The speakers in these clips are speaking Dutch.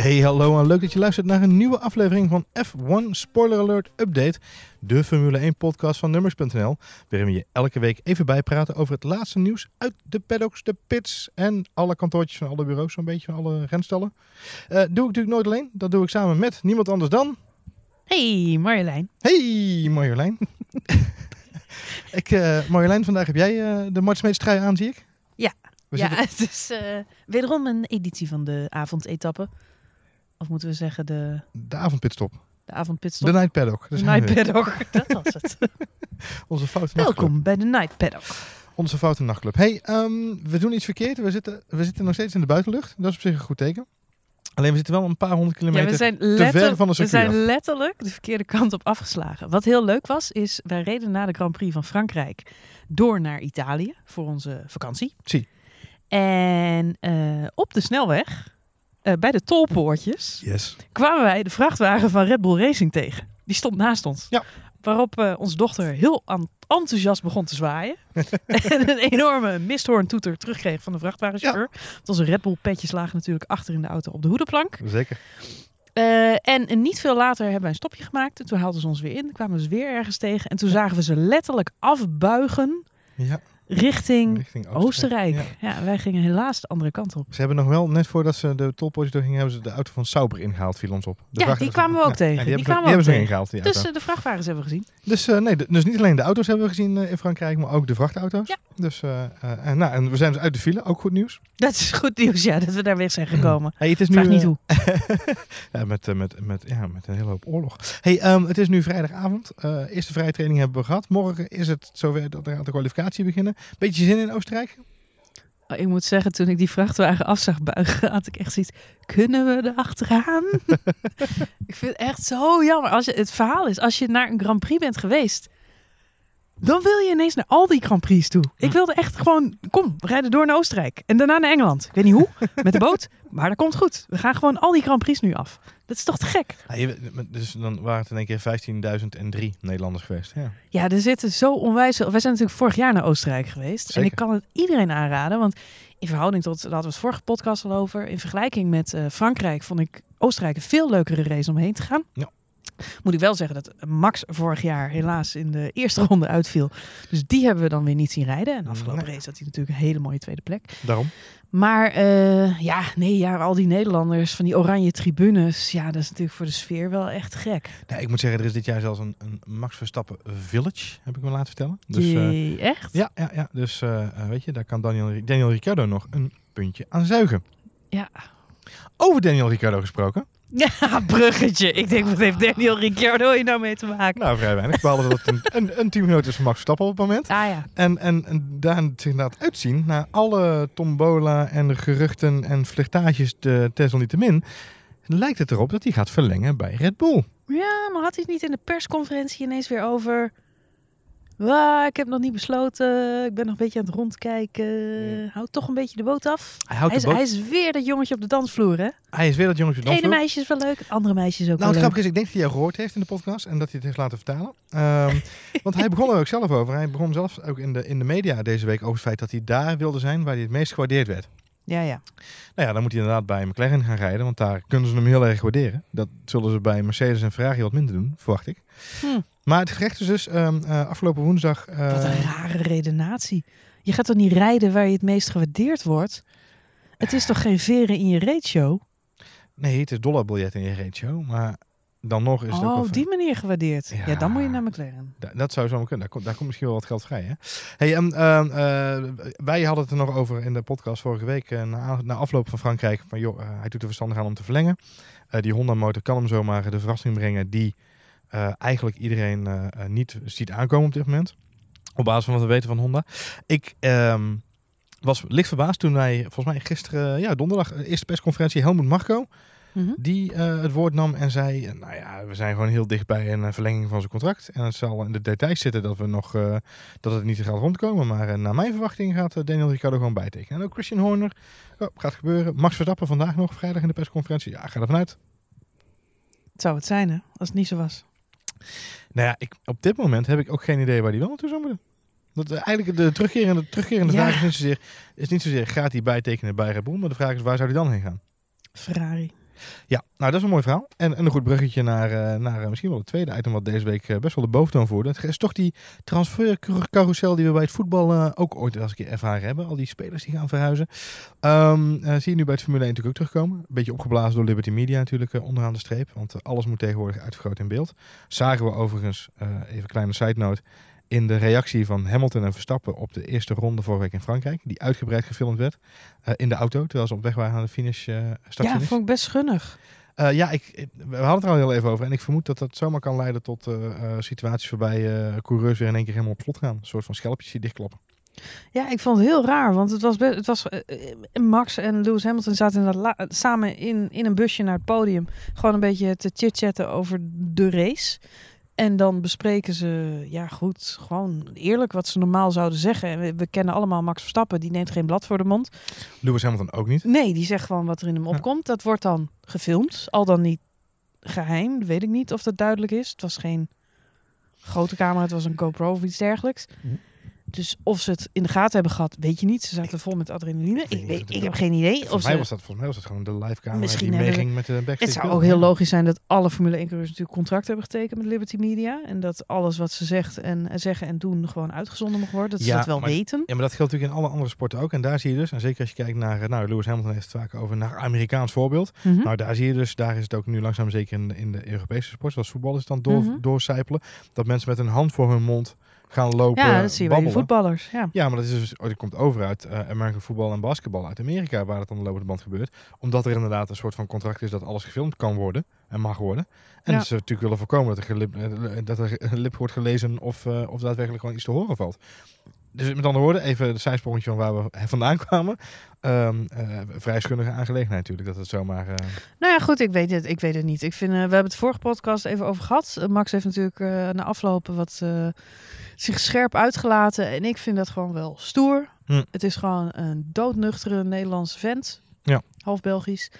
Hey, hallo en leuk dat je luistert naar een nieuwe aflevering van F1 Spoiler Alert Update, de Formule 1 podcast van Nummers.nl, waarin we je elke week even bijpraten over het laatste nieuws uit de paddocks, de pits en alle kantoortjes van alle bureaus, zo'n beetje van alle renstallen. Eh doe ik natuurlijk nooit alleen, dat doe ik samen met niemand anders dan... Hey Marjolein. Hey Marjolein. ik, eh, Marjolein, vandaag heb jij eh, de Mart Smeets trui aan, zie ik. Ja. We ja, zitten- het is wederom een editie van de avondetappe. Of moeten we zeggen de, De avondpitstop. de avondpitstop? De Night Paddock. De Night. Paddock, dat was het. Onze foute nachtclub. Welkom bij de Night Paddock. Onze foute nachtclub. Hey, ehm, we doen iets verkeerd. We zitten, we zitten nog steeds in de buitenlucht. Dat is op zich een goed teken. Alleen we zitten wel een paar honderd Ja, kilometer we zijn, ver letter- van de we zijn af. letterlijk de verkeerde kant op afgeslagen. Wat heel leuk was, is wij reden na de Grand Prix van Frankrijk door naar Italië voor onze vakantie. Zie. En eh, op de snelweg, eh, bij de tolpoortjes, Yes. kwamen wij de vrachtwagen van Red Bull Racing tegen. Die stond naast ons. Ja. Waarop eh, onze dochter heel enthousiast begon te zwaaien. en een enorme misthoorntoeter terugkreeg van de vrachtwagenchauffeur. Want onze Red Bull petjes lagen natuurlijk achter in de auto op de hoedenplank. Zeker. Eh, en niet veel later hebben wij een stopje gemaakt. En toen haalden ze ons weer in. kwamen ze weer ergens tegen. En toen zagen we ze letterlijk afbuigen Ja, richting richting Oostenrijk. Ja. Ja. wij gingen helaas de andere kant op. Ze hebben nog wel, net voordat ze de tolpoortjes doorgingen, hebben ze de auto van Sauber ingehaald, viel ons op. De Ja, die kwamen we ook tegen. die, we hebben ze ingehaald, die Dus auto. de vrachtwagens hebben we gezien. Dus, eh, nee, dus niet alleen de auto's hebben we gezien eh, in Frankrijk, maar ook de vrachtauto's. Ja. Dus, eh, en, nou, en we zijn dus uit de file, ook goed nieuws. Dat is goed nieuws, ja, dat we daar weg zijn gekomen. Hey, het is Vraag nu, niet eh, hoe. met, met, met, ja, met een hele hoop oorlog. Hey, ehm, het is nu vrijdagavond. Eerste vrije training hebben we gehad. Morgen is het zover dat er gaat de kwalificatie beginnen. Beetje zin in Oostenrijk? Oh, ik moet zeggen, toen ik die vrachtwagen af zag buigen, had ik echt zoiets. Kunnen we er achteraan? ik vind het echt zo jammer. Als je, het verhaal is, als je naar een Grand Prix bent geweest, dan wil je ineens naar al die Grand Prix toe. Ik wilde echt gewoon, kom, we rijden door naar Oostenrijk. En daarna naar Engeland. Ik weet niet hoe, met de boot. Maar dat komt goed. We gaan gewoon al die Grand Prix nu af. Dat is toch te gek? Ja, je- dus dan waren het in één keer 15.003 Nederlanders geweest. Ja. Ja, er zitten zo onwijs veel. Wij zijn natuurlijk vorig jaar naar Oostenrijk geweest. En ik kan het iedereen aanraden. Want in verhouding tot, daar hadden we het vorige podcast al over. In vergelijking met eh, Frankrijk vond ik Oostenrijk een veel leukere race om heen te gaan. Ja. Moet ik wel zeggen dat Max vorig jaar helaas in de eerste ronde uitviel. Dus die hebben we dan weer niet zien rijden. En afgelopen Nee. race had hij natuurlijk een hele mooie tweede plek. Daarom. Maar eh, ja, nee, ja, al die Nederlanders van die oranje tribunes. Ja, dat is natuurlijk voor de sfeer wel echt gek. Nee, ik moet zeggen, er is dit jaar zelfs een, een Max Verstappen Village, heb ik me laten vertellen. Dus, eh, echt? ja, ja, ja, dus eh, weet je, daar kan Daniel, Daniel Ricciardo nog een puntje aan zuigen. Ja. Over Daniel Ricciardo gesproken. Ja, bruggetje. Ik denk, wat heeft Daniel Ricciardo hier nou mee te maken? Nou, vrij weinig. Behalve dat het een, een, een teamgenoot is van Max Verstappen op het moment. Ah ja. En, en, en daar zich inderdaad uitzien naar alle tombola en de geruchten en flirtages de desalniettemin, lijkt het erop dat hij gaat verlengen bij Red Bull. Ja, maar had hij het niet in de persconferentie ineens weer over... "Wa, ik heb nog niet besloten. Ik ben nog een beetje aan het rondkijken. Ja. Houd toch een beetje de boot af. Hij, houdt Hij de is, boot- hij is weer dat jongetje op de dansvloer, hè? hij is weer dat jongetje Het ene dansvloer. meisje is wel leuk, het andere meisje is ook Nou, het grappige is, ik denk dat hij jou gehoord heeft in de podcast en dat hij het heeft laten vertalen. Ehm, want hij begon er ook zelf over. Hij begon zelf ook in de, in de media deze week over het feit dat hij daar wilde zijn waar hij het meest gewaardeerd werd. Ja, ja. Nou ja, dan moet hij inderdaad bij McLaren gaan rijden, want daar kunnen ze hem heel erg waarderen. Dat zullen ze bij Mercedes en Ferrari wat minder doen, verwacht ik. Hm. Maar het gerecht is dus ehm, eh, afgelopen woensdag... eh, Wat een rare redenatie. Je gaat toch niet rijden waar je het meest gewaardeerd wordt? Het is toch geen veren in je ratio? Nee, het is dollarbiljet in je ratio, maar dan nog is het Oh, op die manier gewaardeerd. Ja. Ja. dan moet je naar McLaren. Da- Dat zou zomaar kunnen. Daar komt, daar komt misschien wel wat geld vrij. Hè? Hey, ehm, ehm, eh, wij hadden het er nog over in de podcast vorige week. eh, na, na afloop van Frankrijk. Van, joh, eh, hij doet er verstandig aan om te verlengen. Die Honda-motor kan hem zomaar de verrassing brengen. die eigenlijk iedereen niet ziet aankomen op dit moment. Op basis van wat we weten van Honda. Ik ehm, was licht verbaasd toen wij, volgens mij gisteren, ja, donderdag, eerste persconferentie, Helmut Marco. Mhm. die eh, het woord nam en zei: eh, Nou ja, we zijn gewoon heel dicht bij een eh, verlenging van zijn contract. En het zal in de details zitten dat we nog dat het niet gaat rondkomen. Maar naar mijn verwachting gaat Daniel Ricciardo gewoon bijtekenen. En ook Christian Horner. Oh, gaat gebeuren. Max Verstappen vandaag nog, vrijdag in de persconferentie. Ja, ga ervan uit. Het zou het zijn, hè? Als het niet zo was. Nou ja, ik, op dit moment heb ik ook geen idee waar hij wel naartoe zou moeten. Dat, eigenlijk de terugkerende, terugkerende Ja. vraag is niet, zozeer, is niet zozeer gaat hij bijtekenen bij Red Bull. Maar de vraag is waar zou hij dan heen gaan? Ferrari. Ja, nou dat is een mooi verhaal. En, en een goed bruggetje naar, eh, naar eh, misschien wel het tweede item wat deze week eh, best wel de boventoon voerde. Het is toch die transfercarousel die we bij het voetbal ook ooit wel eens een keer ervaren hebben. Al die spelers die gaan verhuizen. Ehm, eh, zie je nu bij het Formule 1 natuurlijk ook terugkomen. Beetje opgeblazen door Liberty Media natuurlijk onderaan de streep. Want alles moet tegenwoordig uitvergroot in beeld. Zagen we overigens, even een kleine side note, in de reactie van Hamilton en Verstappen op de eerste ronde vorige week in Frankrijk. Die uitgebreid gefilmd werd eh, in de auto, terwijl ze op weg waren naar de finish, uh, Ja, vond ik best gunnig. Eh, ja, ik, we hadden het er al heel even over. En ik vermoed dat dat zomaar kan leiden tot situaties waarbij coureurs weer in één keer helemaal op slot gaan. Een soort van schelpjes die dichtklappen. Ja, ik vond het heel raar, want het was, best, het was Max en Lewis Hamilton zaten samen in, in een busje naar het podium. Gewoon een beetje te chit-chatten over de race. En dan bespreken ze, ja goed, gewoon eerlijk wat ze normaal zouden zeggen. En we, we kennen allemaal Max Verstappen, die neemt geen blad voor de mond. Lewis Hamilton ook niet. Nee, die zegt gewoon wat er in hem Ja. opkomt. Dat wordt dan gefilmd, al dan niet geheim. Weet ik niet of dat duidelijk is. Het was geen grote camera, het was een GoPro of iets dergelijks. Mhm. Dus of ze het in de gaten hebben gehad, weet je niet. Ze zaten vol met adrenaline. Ik, weet, ik heb geen idee. Of Volgens mij, ze, was dat, volgens mij was dat gewoon de live camera Misschien die meeging met de backstage. het zou ook heel logisch zijn dat alle Formule 1 coureurs natuurlijk contract hebben getekend met Liberty Media. En dat alles wat ze zegt en, zeggen en doen gewoon uitgezonden mag worden. Dat ze dat wel maar- weten. Ja, maar dat geldt natuurlijk in alle andere sporten ook. En daar zie je dus, en zeker als je kijkt naar, eh, nou, Lewis Hamilton heeft het vaak over naar Amerikaans voorbeeld. Mhm. Nou, daar zie je dus, daar is het ook nu langzaam zeker in, de- in de Europese sport, zoals voetbal is het dan door, Mhm. doorcijpelen. Dat mensen met een hand voor hun mond gaan lopen, ja, dat zie je bij die voetballers. Ja. Ja, maar dat is dus, oh, komt over uit eh American voetbal en basketbal uit Amerika, waar het aan de lopende band gebeurt. Omdat er inderdaad een soort van contract is dat alles gefilmd kan worden en mag worden. En Ja. ze natuurlijk willen voorkomen dat er, gelip, eh, dat er een lip wordt gelezen of, eh, of daadwerkelijk gewoon iets te horen valt. Dus met andere woorden, even de zijsprongetje van waar we vandaan kwamen. Ehm, eh, vrij schunnige aangelegenheid natuurlijk, dat het zomaar... eh, Nou ja, goed, ik weet het, ik weet het niet. Ik vind, eh, we hebben het vorige podcast even over gehad. Eh, Max heeft natuurlijk eh, na aflopen wat eh, zich scherp uitgelaten. En ik vind dat gewoon wel stoer. Hm. Het is gewoon een doodnuchtere Nederlandse vent. Ja. Half Belgisch.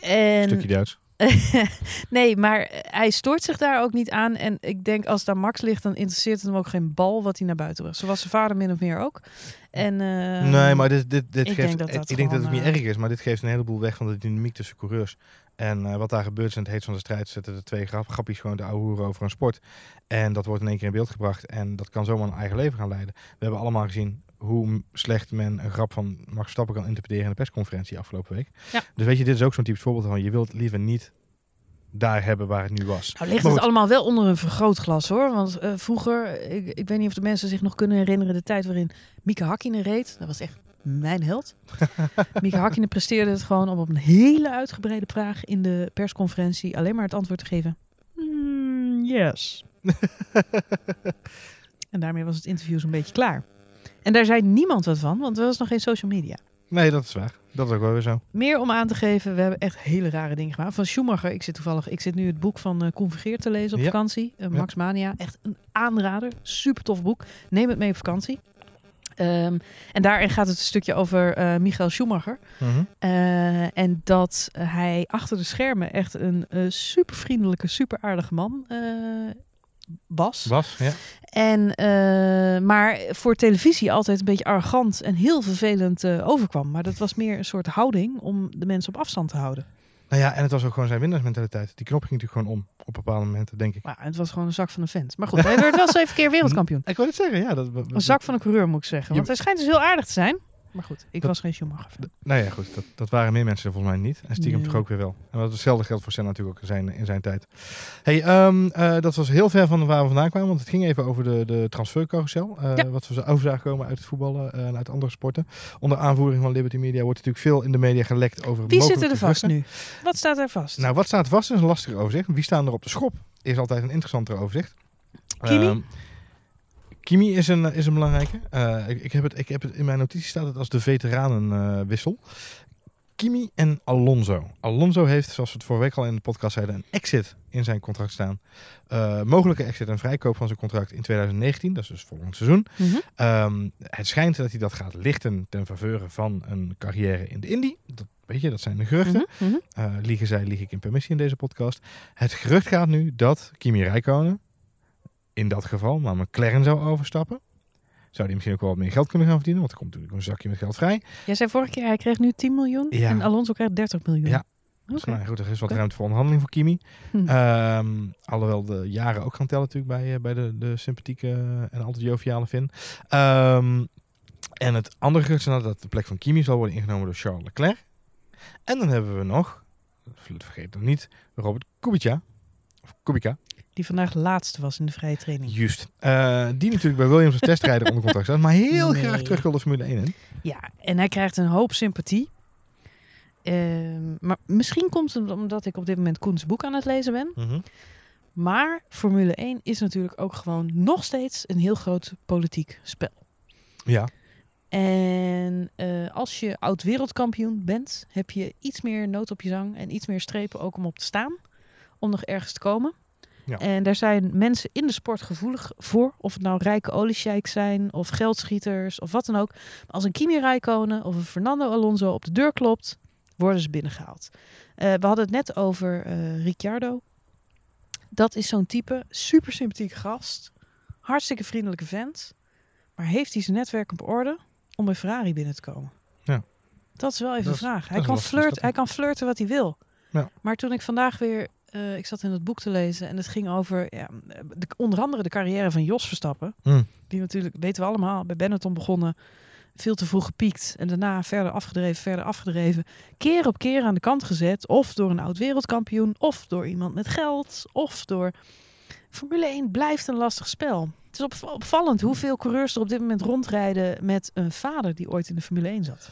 een En stukje Duits. nee, maar hij stoort zich daar ook niet aan. En ik denk als aan Max ligt, dan interesseert het hem ook geen bal wat hij naar buiten bracht. Zoals zijn vader min of meer ook. En, eh, nee, maar dit, dit, dit ik geeft, denk dat dat ik denk dat het niet eh, erg is, maar dit geeft een heleboel weg van de dynamiek tussen coureurs. En eh, wat daar gebeurt is in het heet van de strijd zetten de twee grap, grappies gewoon de ouwe over een sport. En dat wordt in één keer in beeld gebracht en dat kan zomaar een eigen leven gaan leiden. We hebben allemaal gezien hoe slecht men een grap van Max Verstappen kan interpreteren in de persconferentie afgelopen week. Ja. Dus weet je, dit is ook zo'n typisch voorbeeld van je wilt liever niet daar hebben waar het nu was. Nou ligt het allemaal wel onder een vergrootglas hoor. Want eh, vroeger, ik, ik weet niet of de mensen zich nog kunnen herinneren... de tijd waarin Mieke Hakkinen reed. Dat was echt mijn held. Mieke Hakkinen presteerde het gewoon om op een hele uitgebreide vraag... in de persconferentie alleen maar het antwoord te geven. "Mm, yes. en daarmee was het interview zo'n beetje klaar. En daar zei niemand wat van, want er was nog geen social media. Nee, dat is waar. Dat is ook wel weer zo. Meer om aan te geven, we hebben echt hele rare dingen gemaakt. Van Schumacher, ik zit toevallig, ik zit nu het boek van eh Convergeer te lezen op Ja. vakantie. Eh, Max Mania, echt een aanrader. Super tof boek. Neem het mee op vakantie. Ehm, en daarin gaat het een stukje over eh Michael Schumacher. Mhm. Eh, en dat hij achter de schermen echt een eh, super vriendelijke, super aardige man was. Was, ja. En, maar voor televisie altijd een beetje arrogant en heel vervelend overkwam. Maar dat was meer een soort houding om de mensen op afstand te houden. Nou ja, en het was ook gewoon zijn winnaarsmentaliteit. Die knop ging natuurlijk gewoon om op bepaalde momenten, denk ik. Maar het was gewoon een zak van een vent. Maar goed, hij werd wel zeven keer wereldkampioen. Ik wil het zeggen, ja. Dat, Een zak van een coureur moet ik zeggen. Want hij schijnt dus heel aardig te zijn. Maar goed, ik Dat- was geen Schumacher. fan. Nou ja, goed. Dat, dat waren meer mensen volgens mij niet. En stiekem Nee. toch ook weer wel. En dat hetzelfde geldt voor Senna natuurlijk ook in zijn, in zijn tijd. Hey, ehm, eh, dat was heel ver van waar we vandaan kwamen. Want het ging even over de, de transfercarousel. eh, Ja. Wat we zo over zagen komen uit het voetballen eh, en uit andere sporten. Onder aanvoering van Liberty Media wordt natuurlijk veel in de media gelekt over Wie zit mogelijke er vast nu? Wat staat er vast? Nou, wat staat vast is een lastig overzicht. Wie staan er op de schop is altijd een interessanter overzicht. Kimi? Ehm, Kimi is een, is een belangrijke. Eh, ik, ik, heb het, ik heb het in mijn notitie staat het als de veteranenwissel. Kimi en Alonso. Alonso heeft, zoals we het vorige week al in de podcast zeiden, een exit in zijn contract staan. Eh, mogelijke exit en vrijkoop van zijn contract in 2019, dat is dus volgend seizoen. Mhm. Ehm, het schijnt dat hij dat gaat lichten ten faveur van een carrière in de Indy. Dat, weet je, dat zijn de geruchten. Eh, liegen zij, lieg ik in permissie in deze podcast. Het gerucht gaat nu dat Kimi Räikkönen in dat geval naar McLaren zou overstappen. Zou die misschien ook wel wat meer geld kunnen gaan verdienen, want er komt natuurlijk een zakje met geld vrij. Jij zei vorige keer, hij kreeg nu 10 miljoen Ja. en Alonso krijgt 30 miljoen. Ja. Dus, nou ja, goed, er is wat ruimte voor onderhandeling voor Kimi. Hm. Ehm, alhoewel de jaren ook gaan tellen natuurlijk bij, eh, bij de, de sympathieke en altijd joviale Finn. Ehm, en het andere gerucht is dat de plek van Kimi zal worden ingenomen door Charles Leclerc. En dan hebben we nog, vergeet het niet, Robert Kubica. Of Kubica, Die vandaag laatste was in de vrije training. juist. Eh, die natuurlijk bij Williams als testrijder onder contract staat, maar heel Nee. graag terug wil de Formule 1 in. Ja, en hij krijgt een hoop sympathie. Ehm, maar misschien komt het omdat ik op dit moment Koens boek aan het lezen ben. Mhm. Maar Formule 1 is natuurlijk ook gewoon nog steeds een heel groot politiek spel. Ja, En eh, als je oud wereldkampioen bent, heb je iets meer nood op je zang en iets meer strepen ook om op te staan. Om nog ergens te komen. Ja. En daar zijn mensen in de sport gevoelig voor. Of het nou rijke oliesheiks zijn of geldschieters of wat dan ook. Maar als een Kimi Räikkönen of een Fernando Alonso op de deur klopt, worden ze binnengehaald. Eh, we hadden het net over eh Ricciardo. Dat is zo'n type, super sympathieke gast. Hartstikke vriendelijke vent. Maar heeft hij zijn netwerk op orde om bij Ferrari binnen te komen? Ja. Dat is wel even Dat de vraag. Hij kan, een lastige flirt, stap, hij kan flirten wat hij wil. Ja. Maar toen ik vandaag weer... eh, ik zat in het boek te lezen en het ging over ja, de, onder andere de carrière van Jos Verstappen. Hm. Die natuurlijk, weten we allemaal, bij Benetton begonnen. Veel te vroeg gepiekt en daarna verder afgedreven, verder afgedreven. Keer op keer aan de kant gezet. Of door een oud wereldkampioen, of door iemand met geld, of door... Formule 1 blijft een lastig spel. Het is op, opvallend hoeveel coureurs er op dit moment rondrijden met een vader die ooit in de Formule 1 zat.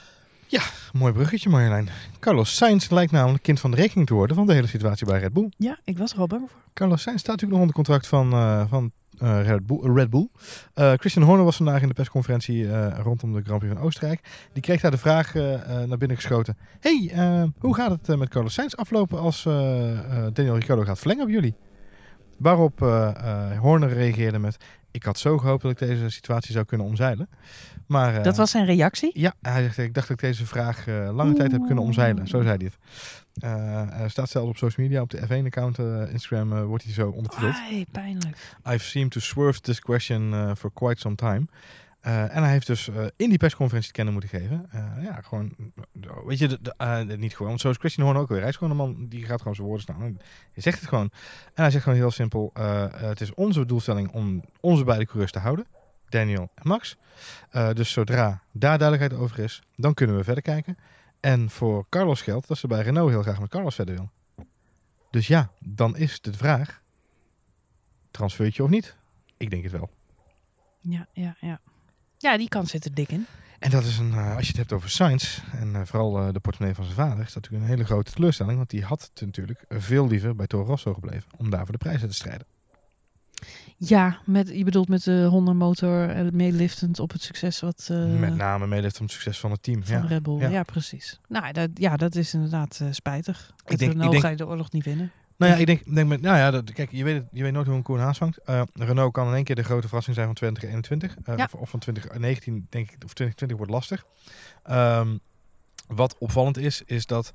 Mooi bruggetje Marjolein. Carlos Sainz lijkt namelijk kind van de rekening te worden van de hele situatie bij Red Bull. Ja, ik was er al bang voor. Carlos Sainz staat natuurlijk nog onder contract van, eh, van eh, Red Bull. Red Bull. Eh, Christian Horner was vandaag in de persconferentie rondom de Grand Prix van Oostenrijk. Die kreeg daar de vraag naar binnen geschoten. hey, hoe gaat het met Carlos Sainz aflopen als Daniel Ricciardo gaat verlengen op jullie? Waarop Horner reageerde met... Ik had zo gehoopt dat ik deze situatie zou kunnen omzeilen. Maar, eh, Dat was zijn reactie. ja, hij zegt, ik dacht dat ik deze vraag eh, lange tijd heb kunnen omzeilen. Zo zei hij het. Eh, er staat zelfs op social media, op de F1-account, eh, Instagram, eh, wordt hij zo ondertiteld. Ai, pijnlijk. I've seemed to swerve this question uh, for quite some time. Uh, en hij heeft dus uh, in die persconferentie te kennen moeten geven. Uh, ja, gewoon, weet je, niet gewoon. Want zo is Christian Horner ook weer. Hij is gewoon een man die gaat gewoon zijn woorden staan. Hij zegt het gewoon. En hij zegt gewoon heel simpel: Het is onze doelstelling om onze beide coureurs te houden. Daniel en Max. Dus zodra daar duidelijkheid over is, dan kunnen we verder kijken. En voor Carlos geldt dat ze bij Renault heel graag met Carlos verder wil. Dus ja, dan is de vraag: transfertje of niet? Ik denk het wel. Ja, ja, ja. Ja, die kans zit er dik in. En dat is een, uh, als je het hebt over Sainz en uh, vooral uh, de portemonnee van zijn vader, is dat natuurlijk een hele grote teleurstelling. Want die had natuurlijk veel liever bij Toro Rosso gebleven om daar voor de prijzen te strijden. Ja, met, je bedoelt met de Honda motor en meeliftend op het succes wat... Uh, met name meeliftend op het succes van het team. Van ja. Red Bull, ja. ja, precies. Nou, dat, ja, dat is inderdaad uh, spijtig. Ik denk, ik denk, ga je de oorlog niet winnen. Nou ja, ik denk, denk met, nou ja, dat, kijk, je weet, het, je weet nooit hoe een koe een haas vangt. Uh, Renault kan in één keer de grote verrassing zijn van 2021. Uh, Ja. of, of, van 2019, denk ik, of 2020 wordt lastig. Um, wat opvallend is, is dat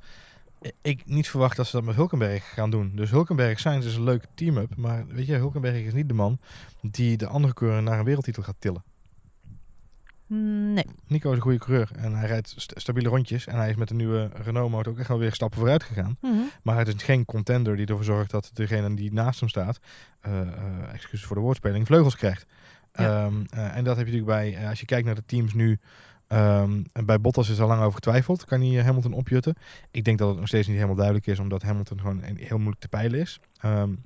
ik niet verwacht dat ze dat met Hulkenberg gaan doen. Dus Hulkenberg zijn dus een leuke team-up. Maar weet je, Hulkenberg is niet de man die de andere coureur naar een wereldtitel gaat tillen. Nee. Nico is een goede coureur en hij rijdt st stabiele rondjes. En hij is met de nieuwe Renault motor ook echt wel weer stappen vooruit gegaan. Mm -hmm. Maar het is geen contender die ervoor zorgt dat degene die naast hem staat, uh, uh, excuses voor de woordspeling, vleugels krijgt. Ja. Um, uh, en dat heb je natuurlijk bij, als je kijkt naar de teams nu, um, bij Bottas is er lang over getwijfeld. Kan hij Hamilton opjutten? Ik denk dat het nog steeds niet helemaal duidelijk is, omdat Hamilton gewoon heel moeilijk te peilen is. Um,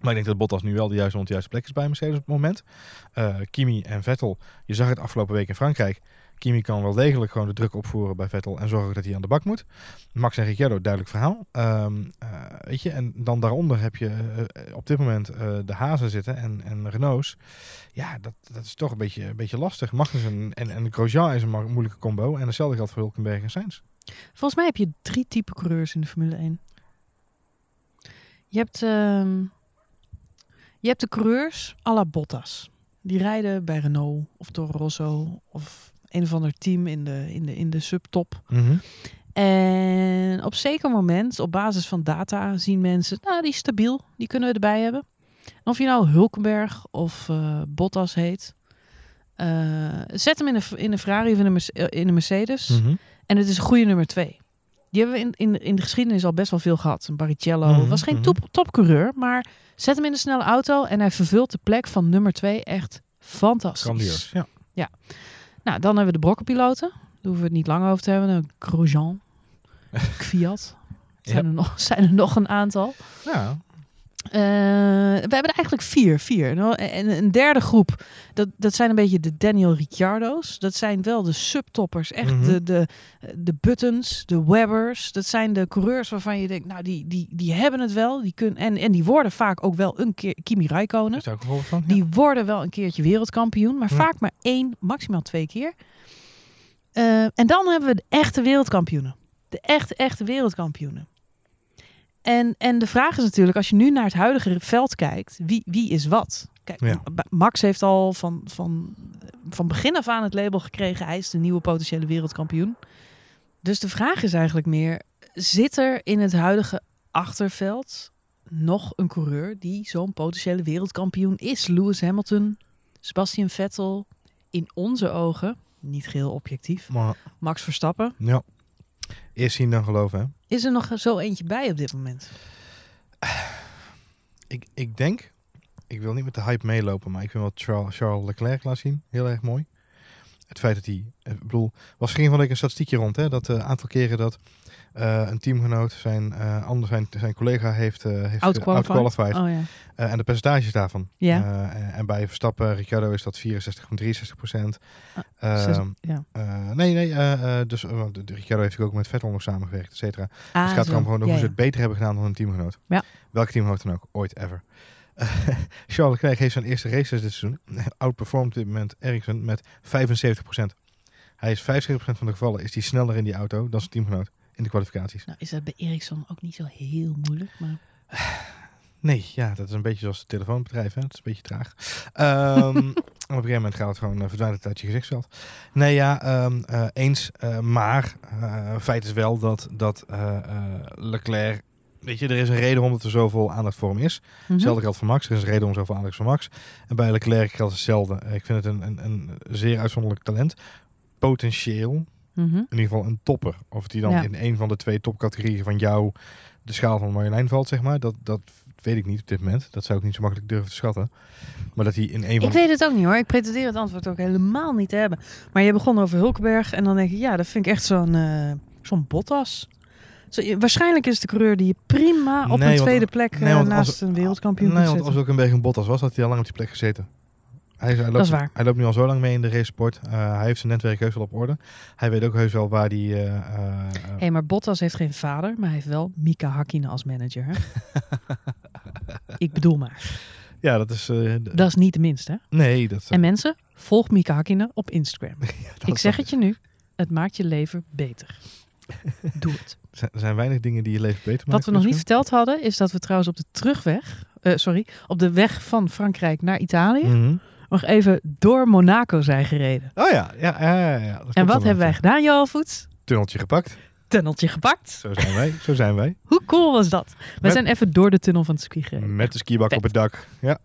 maar ik denk dat Bottas nu wel de juiste, de juiste plek is bij Mercedes op het moment. Uh, Kimi en Vettel, je zag het afgelopen week in Frankrijk. Kimi kan wel degelijk gewoon de druk opvoeren bij Vettel en zorgen dat hij aan de bak moet. Max en Ricciardo, duidelijk verhaal. Um, uh, weet je, en dan daaronder heb je uh, op dit moment de Hazen zitten en, en Renaults. Ja, dat, dat is toch een beetje, een beetje lastig. Magnussen en, en Grosjean is een moeilijke combo. En hetzelfde geldt voor Hulkenberg en Sainz. Volgens mij heb je drie typen coureurs in de Formule 1. Je hebt, um, je hebt de coureurs à la Bottas. Die rijden bij Renault of Toro Rosso of een of ander team in de, in de, in de subtop. Mm -hmm. En op zeker moment, op basis van data, zien mensen, nou, die is stabiel, die kunnen we erbij hebben. En of je nou Hulkenberg of uh, Bottas heet, uh, zet hem in een, in een Ferrari of in een, in een Mercedes. Mm -hmm. En het is een goede nummer twee. Die hebben we in, in, in de geschiedenis al best wel veel gehad. Een Barrichello Mhm, was geen mhm. top, topcoureur, maar zet hem in een snelle auto en hij vervult de plek van nummer twee echt fantastisch. Grandioos. Ja. Nou, dan hebben we de brokkenpiloten. Daar hoeven we het niet lang over te hebben. Een Grosjean, Fiat. Zijn, Ja. er nog, zijn er nog een aantal. ja. Eh, we hebben er eigenlijk vier. vier. En een derde groep, dat, dat zijn een beetje de Daniel Ricciardo's. Dat zijn wel de subtoppers. Echt Mhm. de, de, de Buttons, de Webbers. Dat zijn de coureurs waarvan je denkt, nou, die, die, die hebben het wel. Die kunnen, en, en die worden vaak ook wel een keer Kimi Räikkönen. Ja. Die worden wel een keertje wereldkampioen, maar Ja. vaak maar één, maximaal twee keer. Eh, en dan hebben we de echte wereldkampioenen. De echte, echte wereldkampioenen. En, en de vraag is natuurlijk, als je nu naar het huidige veld kijkt, wie, wie is wat? Kijk, Ja. Max heeft al van, van, van begin af aan het label gekregen, hij is de nieuwe potentiële wereldkampioen. Dus de vraag is eigenlijk meer, zit er in het huidige achterveld nog een coureur die zo'n potentiële wereldkampioen is? Lewis Hamilton, Sebastian Vettel, in onze ogen, niet geheel objectief, Maar, Max Verstappen. ja. Eerst zien dan geloven, hè. Is er nog zo eentje bij op dit moment? Ik, ik denk, ik wil niet met de hype meelopen, maar ik vind wat Charles, Charles Leclerc laat zien heel erg mooi. Het feit dat hij, ik bedoel, was geen van week een statistiekje rond, hè, dat een aantal keren dat eh, een teamgenoot zijn, eh ander, zijn, zijn collega heeft, eh heeft Outqualified? Oh ja. En de percentages daarvan. Ja. En- en bij Verstappen, Ricciardo is dat 64,63 procent. Ah, Zes- Ehm, ja. nee, nee, dus uh, de Ricciardo heeft ook met Vettel nog samengewerkt, et cetera. Dus Ah, het gaat erom gewoon Ja, hoe ze het beter hebben gedaan dan een teamgenoot. Ja. Welke teamgenoot dan ook, ooit ever. Charles Leclerc heeft zijn eerste races dit seizoen. Outperformed op dit moment Ericsson met 75%. Hij is 75% van de gevallen is hij sneller in die auto dan zijn teamgenoot in de kwalificaties. Nou, is dat bij Ericsson ook niet zo heel moeilijk, maar... Nee, ja, dat is een beetje zoals het telefoonbedrijf. Hè? Dat is een beetje traag. Ehm, op een gegeven moment gaat het gewoon uh, verdwijnen uit je gezichtsveld. Nee, ja, ehm, eh, eens. eh, maar eh, feit is wel dat, dat eh, eh, Leclerc... Weet je, er is een reden waarom er zoveel aandacht voor hem is. Mhm. Hetzelfde geldt voor Max. Er is een reden om zoveel aandacht voor Max. En bij Leclerc geldt hetzelfde. Eh, Ik vind het een, een, een zeer uitzonderlijk talent. Potentieel, Mhm. in ieder geval een topper. Of die dan Ja. in een van de twee topcategorieën van jou de schaal van Marjolein valt, zeg maar. Dat, dat weet ik niet op dit moment. Dat zou ik niet zo makkelijk durven te schatten. Maar dat hij in een van Ik weet het ook niet hoor. Ik pretendeer het antwoord ook helemaal niet te hebben. Maar je begon over Hulkenberg en dan denk ik, ja, dat vind ik echt zo'n eh, zo'n Bottas. Zo, je- waarschijnlijk is het de coureur die je prima op Nee, een want- tweede plek nee, eh, naast als- een wereldkampioen Nee, want als ook een beetje een Bottas was, had hij al lang op die plek gezeten. Hij, loopt, Dat is waar. hij loopt nu al zo lang mee in de racesport. Uh, hij heeft zijn netwerk heus wel op orde. Hij weet ook heus wel waar die... eh, eh, Hé, hey, maar Bottas heeft geen vader, maar hij heeft wel Mika Hakkinen als manager. Hè? ik bedoel maar. ja, dat is... Dat is niet de minste. Hè? nee, dat, En mensen, volg Mika Hakkinen op Instagram. ik zeg het je nu, het maakt je leven beter. Doe het. Er zijn- weinig dingen die je leven beter maken. Wat we nog niet verteld hadden, is dat we trouwens op de terugweg, sorry, op de weg van Frankrijk naar Italië, Mhm. Nog even door Monaco zijn gereden. Oh ja, ja, ja, ja, En wat hebben wij gedaan, Johan Voets? Tunneltje gepakt. Tunneltje gepakt. Zo zijn wij. Zo zijn wij. Hoe cool was dat? We Met- zijn even door de tunnel van het circuit gereden. Met de skibak Vet. op het dak. Ja.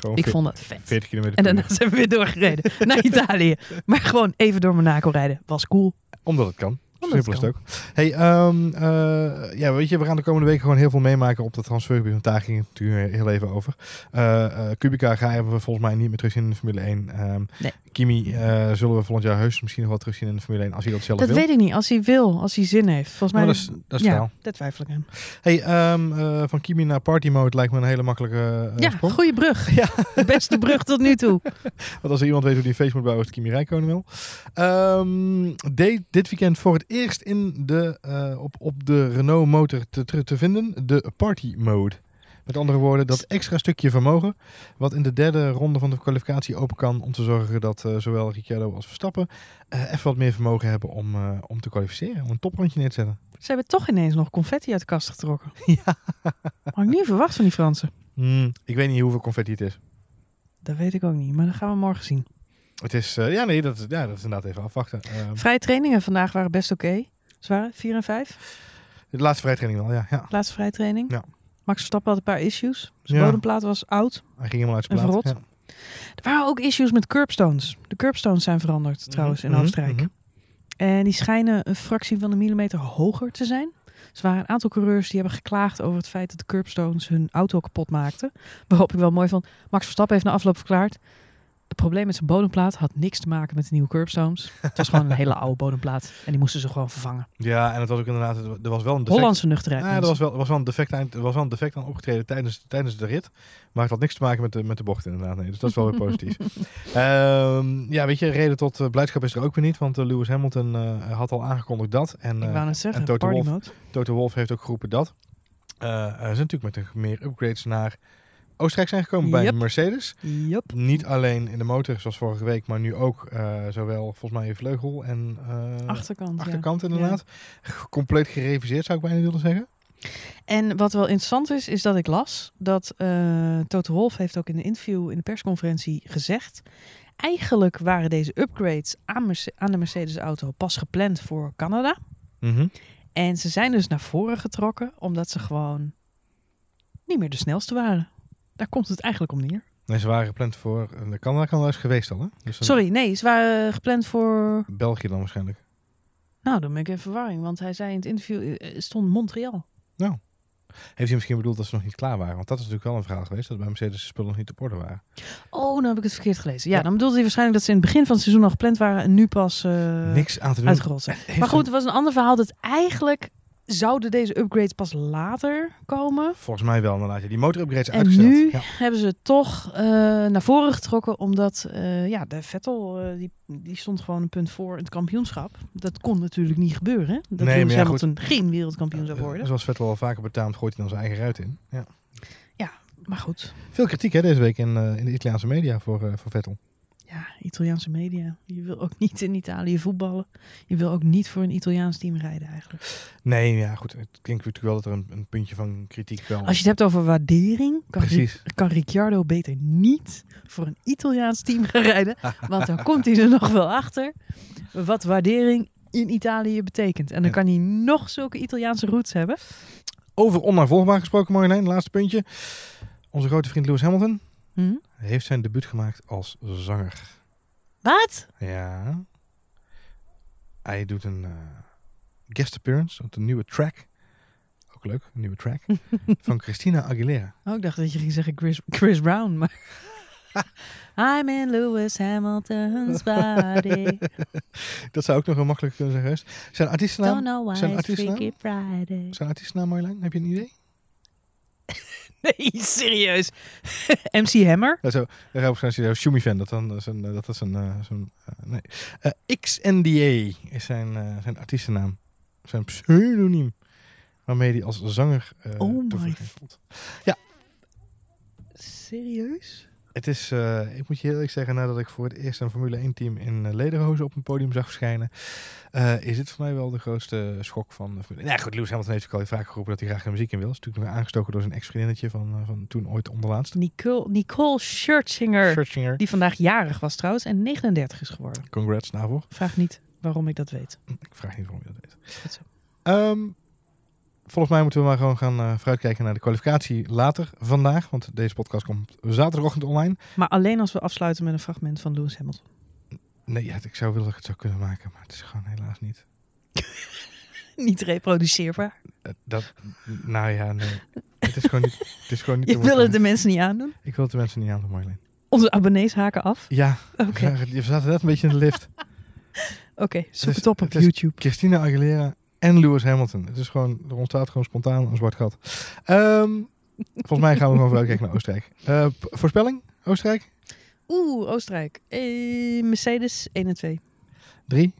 Gewoon Ik vond dat vet. 40 kilometer En daarna zijn we weer doorgereden naar Italië. Maar gewoon even door Monaco rijden. Was cool. Omdat het kan. Simpel is het ook. Hey, ehm, eh, ja, weet je, we gaan de komende weken gewoon heel veel meemaken op de transfergebied. Want daar ging het natuurlijk heel even over. Eh eh, Kubica gaan we volgens mij niet meer terugzien in de Formule 1. Ehm, Nee. Kimi eh, zullen we volgend jaar heus misschien nog wel terugzien in de Formule 1 als hij dat zelf Dat wil. weet ik niet. Als hij wil, als hij zin heeft. Volgens mij Maar dat is, dat is ja, verhaal. dat twijfel ik aan. Hey, ehm, eh, van Kimi naar party mode lijkt me een hele makkelijke uh, ja, sprong. goede brug. Ja. De beste brug tot nu toe. Want als er iemand weet hoe die een feest moet bouwen, is Kimi Räikkönen wel. De- dit weekend voor het eerst in de, eh, op, op de Renault motor te, te vinden, de party mode. Met andere woorden, dat extra stukje vermogen, wat in de derde ronde van de kwalificatie open kan om te zorgen dat eh, zowel Ricciardo als Verstappen eh, even wat meer vermogen hebben om, eh, om te kwalificeren, om een toprondje neer te zetten. Ze hebben toch ineens nog confetti uit de kast getrokken. Ja. Had ik niet verwacht van die Fransen. Hmm, ik weet niet hoeveel confetti het is. Dat weet ik ook niet, maar dat gaan we morgen zien. Het is, ja nee, dat, is- ja, dat is inderdaad even afwachten. Ehm, Vrije trainingen vandaag waren best oké. Ze waren 4 en 5. de laatste vrijtraining wel, ja. ja. Laatste vrije training. Ja. Max Verstappen had een paar issues. Zijn Ja. bodemplaat was oud. Hij ging helemaal uit zijn plaat. Ja. Er waren ook issues met curbstones. De curbstones zijn veranderd trouwens in Mhm, Oostenrijk. mhm. En die schijnen een fractie van een millimeter hoger te zijn. Dus er waren een aantal coureurs die hebben geklaagd over het feit dat de curbstones hun auto kapot maakten. Waarop ik wel mooi vond. Max Verstappen heeft na afloop verklaard. Het probleem met zijn bodemplaat had niks te maken met de nieuwe curbstones. Het was gewoon een hele oude bodemplaat. En die moesten ze gewoon vervangen. Ja, en het was ook inderdaad, er was wel een defect. Hollandse nuchterheid. Ja, er was wel, was wel een defect aan, er was wel een defect aan opgetreden tijdens, tijdens de rit. Maar het had niks te maken met de, met de bocht inderdaad. Nee, dus dat is wel weer positief. Ehm, ja, weet je, reden tot eh, blijdschap is er ook weer niet. Want eh, Lewis Hamilton eh, had al aangekondigd dat. En ik wou net zeggen, en Toto mode. Toto Wolff heeft ook geroepen dat. er zijn natuurlijk met de meer upgrades naar Oostenrijk zijn gekomen bij Yep. Mercedes. Yup. Niet alleen in de motor zoals vorige week, maar nu ook eh, zowel volgens mij vleugel en eh, Achterkant, ja. achterkant inderdaad. Compleet gereviseerd zou ik bijna willen zeggen. En wat wel interessant is, is dat ik las dat eh Toto Wolff heeft ook in een interview in de persconferentie gezegd. Eigenlijk waren deze upgrades aan, Merce- aan de Mercedes-auto pas gepland voor Canada. Mhm. En ze zijn dus naar voren getrokken omdat ze gewoon niet meer de snelste waren. Daar komt het eigenlijk om neer. Nee, ze waren gepland voor eh, de Canada Canada is geweest al, hè? Dus dan Sorry, nee, ze waren gepland voor. België dan waarschijnlijk. Nou, dan ben ik in verwarring, want hij zei in het interview eh, stond Montreal. Heeft hij misschien bedoeld dat ze nog niet klaar waren? Want dat is natuurlijk wel een verhaal geweest, dat bij Mercedes de spullen nog niet op orde waren. Oh, nou heb ik het verkeerd gelezen. Ja, Ja. dan bedoelde hij waarschijnlijk dat ze in het begin van het seizoen al gepland waren en nu pas eh, Niks aan te doen. uitgerold zijn. Maar goed, er was een ander verhaal dat eigenlijk zouden deze upgrades pas later komen. Volgens mij wel inderdaad. Ja, die motorupgrades En uitgesteld. nu Ja. hebben ze toch eh, naar voren getrokken, omdat eh, ja, de Vettel eh, die, die stond gewoon een punt voor in het kampioenschap. Dat kon natuurlijk niet gebeuren. Dat Nee, Lewis maar ja, Hamilton geen wereldkampioen zou worden. Zoals Vettel al vaker betaamt, gooit hij dan zijn eigen ruit in. Ja. Maar goed, Veel kritiek hè, deze week in, in de Italiaanse media voor, voor Vettel. Ja, Italiaanse media. Je wil ook niet in Italië voetballen. Je wil ook niet voor een Italiaans team rijden eigenlijk. Nee, ja goed. Het klinkt natuurlijk wel dat er een, een puntje van kritiek wel... Als je het hebt over waardering, kan, Precies. kan Ricciardo beter niet voor een Italiaans team gaan rijden. Want dan komt hij er nog wel achter wat waardering in Italië betekent. En dan kan hij nog zulke Italiaanse roots hebben. Over onnavolgbaar gesproken, Marjolein. Laatste puntje. Onze grote vriend Lewis Hamilton Hm? heeft zijn debuut gemaakt als zanger. Wat? Ja. Hij doet een eh, guest appearance op de nieuwe track. Ook leuk, een nieuwe track. van Christina Aguilera. Oh, ik dacht dat je ging zeggen Chris, Chris Brown. Maar I'm in Lewis Hamilton's body. Dat zou ook nog wel makkelijk kunnen zijn geweest. Zijn Don't artiestennaam, know why zijn artiestennaam? Freaky Friday. zijn artiestennaam Marjolein? Heb je een idee? Nee, serieus. MC Hammer? Ja, zo, daar ik zo'n Shumi fan. Dat, dan, is een, eh, dat is een... eh, zo'n, eh, nee. Eh, XNDA is zijn, eh, zijn artiestennaam. Zijn pseudoniem. Waarmee hij als zanger eh Oh my vergeten valt. Serieus? Het is, eh, ik moet je heel eerlijk zeggen, nadat ik voor het eerst een Formule 1 team in uh, lederhozen op een podium zag verschijnen, eh, is dit voor mij wel de grootste schok van de Formule 1. Ja, goed, Lewis Hamilton heeft natuurlijk al vaak geroepen dat hij graag de muziek in wil. Dat is natuurlijk nog aangestoken door zijn ex-vriendinnetje van, eh, van toen ooit onderlaatst. Nicole, Nicole Scherzinger. Die vandaag jarig was trouwens en 39 is geworden. Congrats daarvoor. Vraag niet waarom ik dat weet. Ik vraag niet waarom je dat weet. Goed zo. Ehm, volgens mij moeten we maar gewoon gaan eh, vooruitkijken naar de kwalificatie later vandaag. Want deze podcast komt zaterdagochtend online. Maar alleen als we afsluiten met een fragment van Lewis Hamilton. Nee, ja, ik zou willen dat ik het zou kunnen maken, maar het is gewoon helaas niet. Niet reproduceerbaar. Eh, dat, nou ja, nee. Het is gewoon niet. Het is gewoon niet Je wil het de mensen niet aandoen. Ik wil het de mensen niet aan doen, Marjolein. Onze abonnees haken af. Ja, Oké, je zaten net een beetje in de lift. oké. zoek is- het op op het is- YouTube. Christina Aguilera en Lewis Hamilton. Het is gewoon, er ontstaat gewoon spontaan een zwart gat. Ehm, volgens mij gaan we gewoon vooruitkijken naar Oostenrijk. Eh, voorspelling? Oostenrijk? Oeh, Oostenrijk. Eh, Mercedes 1 en 2. Drie?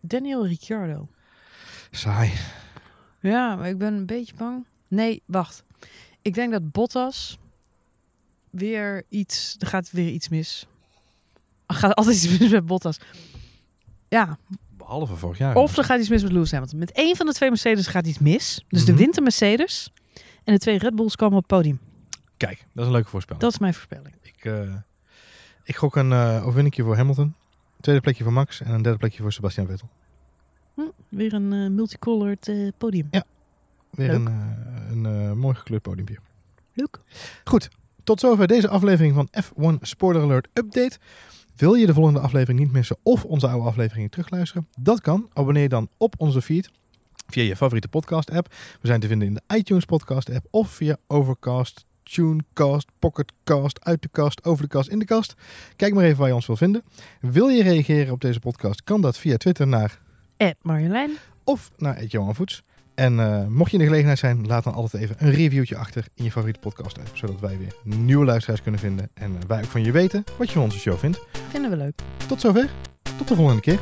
Daniel Ricciardo. Saai. Ja, maar ik ben een beetje bang. Nee, wacht. Ik denk dat Bottas weer iets... Er gaat weer iets mis. Gaat altijd iets mis met Bottas. Ja, Behalve vorig jaar. of er gaat iets mis met Lewis Hamilton. Met één van de twee Mercedes gaat iets mis. Dus de Mhm. winter Mercedes en de twee Red Bulls komen op het podium. Kijk, dat is een leuke voorspelling. Dat is mijn voorspelling. Ik, eh, ik gok een uh, overwinningje voor Hamilton. Tweede plekje voor Max en een derde plekje voor Sebastian Vettel. Hm, weer een eh, multicolored podium. Weer Leuk. een, een mooi gekleurd podiumpje. Leuk. Goed, tot zover deze aflevering van F1 Spoiler Alert Update. Wil je de volgende aflevering niet missen of onze oude afleveringen terugluisteren? Dat kan. Abonneer dan op onze feed via je favoriete podcast app. We zijn te vinden in de iTunes podcast app of via Overcast, Tunecast, Pocketcast, uit de kast, over de kast, in de kast. Kijk maar even waar je ons wil vinden. Wil je reageren op deze podcast? Kan dat via Twitter naar Marjolein. of naar Johan Voets. En eh, mocht je in de gelegenheid zijn, laat dan altijd even een reviewtje achter in je favoriete podcast app. Zodat wij weer nieuwe luisteraars kunnen vinden. En eh, wij ook van je weten wat je van onze show vindt. Vinden we leuk. Tot zover. Tot de volgende keer.